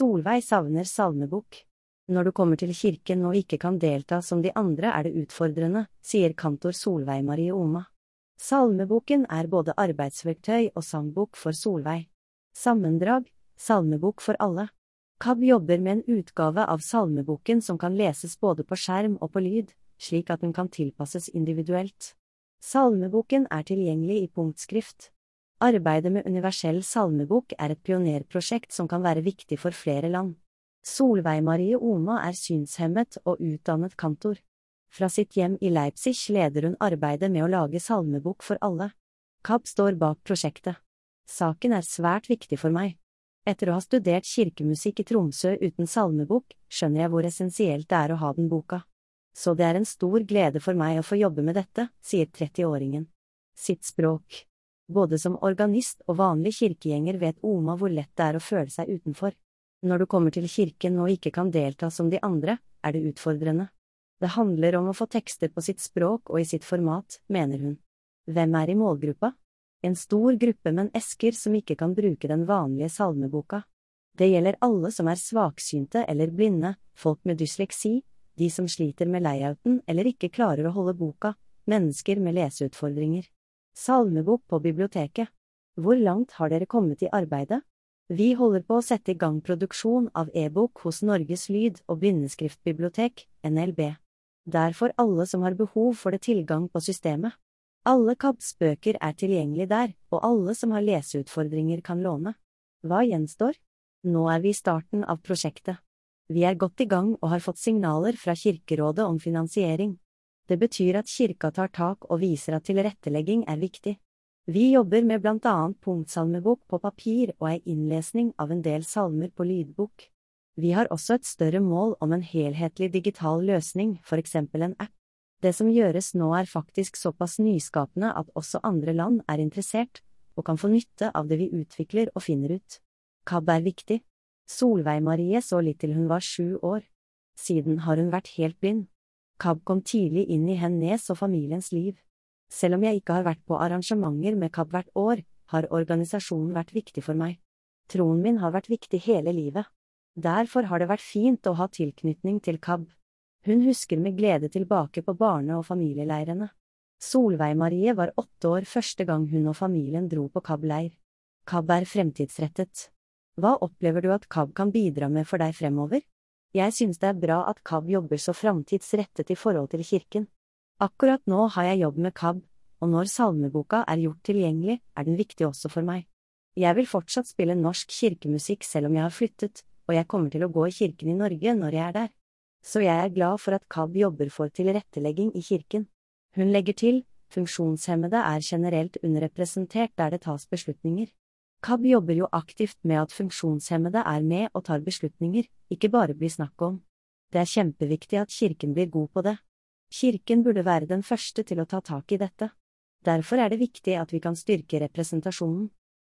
Solveig savner salmebok. Når du kommer til kirken og ikke kan delta som de andre er det utfordrende, sier kantor Solveig Marie Oma. Salmeboken er både arbeidsverktøy og sangbok for Solveig. Sammendrag Salmebok for alle. KAB jobber med en utgave av salmeboken som kan leses både på skjerm og på lyd, slik at den kan tilpasses individuelt. Salmeboken er tilgjengelig i punktskrift. Arbeidet med universell salmebok er et pionerprosjekt som kan være viktig for flere land. Solveig Marie Oma er synshemmet og utdannet kantor. Fra sitt hjem i Leipzig leder hun arbeidet med å lage salmebok for alle. KAB står bak prosjektet. Saken er svært viktig for meg. Etter å ha studert kirkemusikk i Tromsø uten salmebok, skjønner jeg hvor essensielt det er å ha den boka. Så det er en stor glede for meg å få jobbe med dette, sier 30-åringen. Sitt språk. Både som organist og vanlig kirkegjenger vet Oma hvor lett det er å føle seg utenfor. Når du kommer til kirken og ikke kan delta som de andre, er det utfordrende. Det handler om å få tekster på sitt språk og i sitt format, mener hun. Hvem er i målgruppa? En stor gruppe med en esker som ikke kan bruke den vanlige salmeboka. Det gjelder alle som er svaksynte eller blinde, folk med dysleksi, de som sliter med layouten eller ikke klarer å holde boka, mennesker med leseutfordringer. Salmebok på biblioteket. Hvor langt har dere kommet i arbeidet? Vi holder på å sette i gang produksjon av e-bok hos Norges lyd- og blindeskriftbibliotek, NLB. Der får alle som har behov for det tilgang på systemet. Alle KABs bøker er tilgjengelig der, og alle som har leseutfordringer kan låne. Hva gjenstår? Nå er vi i starten av prosjektet. Vi er godt i gang og har fått signaler fra Kirkerådet om finansiering. Det betyr at kirka tar tak og viser at tilrettelegging er viktig. Vi jobber med blant annet punktsalmebok på papir og ei innlesning av en del salmer på lydbok. Vi har også et større mål om en helhetlig digital løsning, for eksempel en app. Det som gjøres nå er faktisk såpass nyskapende at også andre land er interessert, og kan få nytte av det vi utvikler og finner ut. KAB er viktig. Solveig Marie så litt til hun var sju år. Siden har hun vært helt blind. KAB kom tidlig inn i hennes og familiens liv. Selv om jeg ikke har vært på arrangementer med KAB hvert år, har organisasjonen vært viktig for meg. Troen min har vært viktig hele livet. Derfor har det vært fint å ha tilknytning til KAB. Hun husker med glede tilbake på barne- og familieleirene. Solveig Marie var åtte år første gang hun og familien dro på KAB-leir. KAB er fremtidsrettet. Hva opplever du at KAB kan bidra med for deg fremover? Jeg synes det er bra at KAB jobber så framtidsrettet i forhold til kirken. Akkurat nå har jeg jobb med KAB, og når salmeboka er gjort tilgjengelig, er den viktig også for meg. Jeg vil fortsatt spille norsk kirkemusikk selv om jeg har flyttet, og jeg kommer til å gå i kirken i Norge når jeg er der. Så jeg er glad for at KAB jobber for tilrettelegging i kirken. Hun legger til, funksjonshemmede er generelt underrepresentert der det tas beslutninger. KAB jobber jo aktivt med at funksjonshemmede er med og tar beslutninger, ikke bare blir snakk om. Det er kjempeviktig at kirken blir god på det. Kirken burde være den første til å ta tak i dette. Derfor er det viktig at vi kan styrke representasjonen.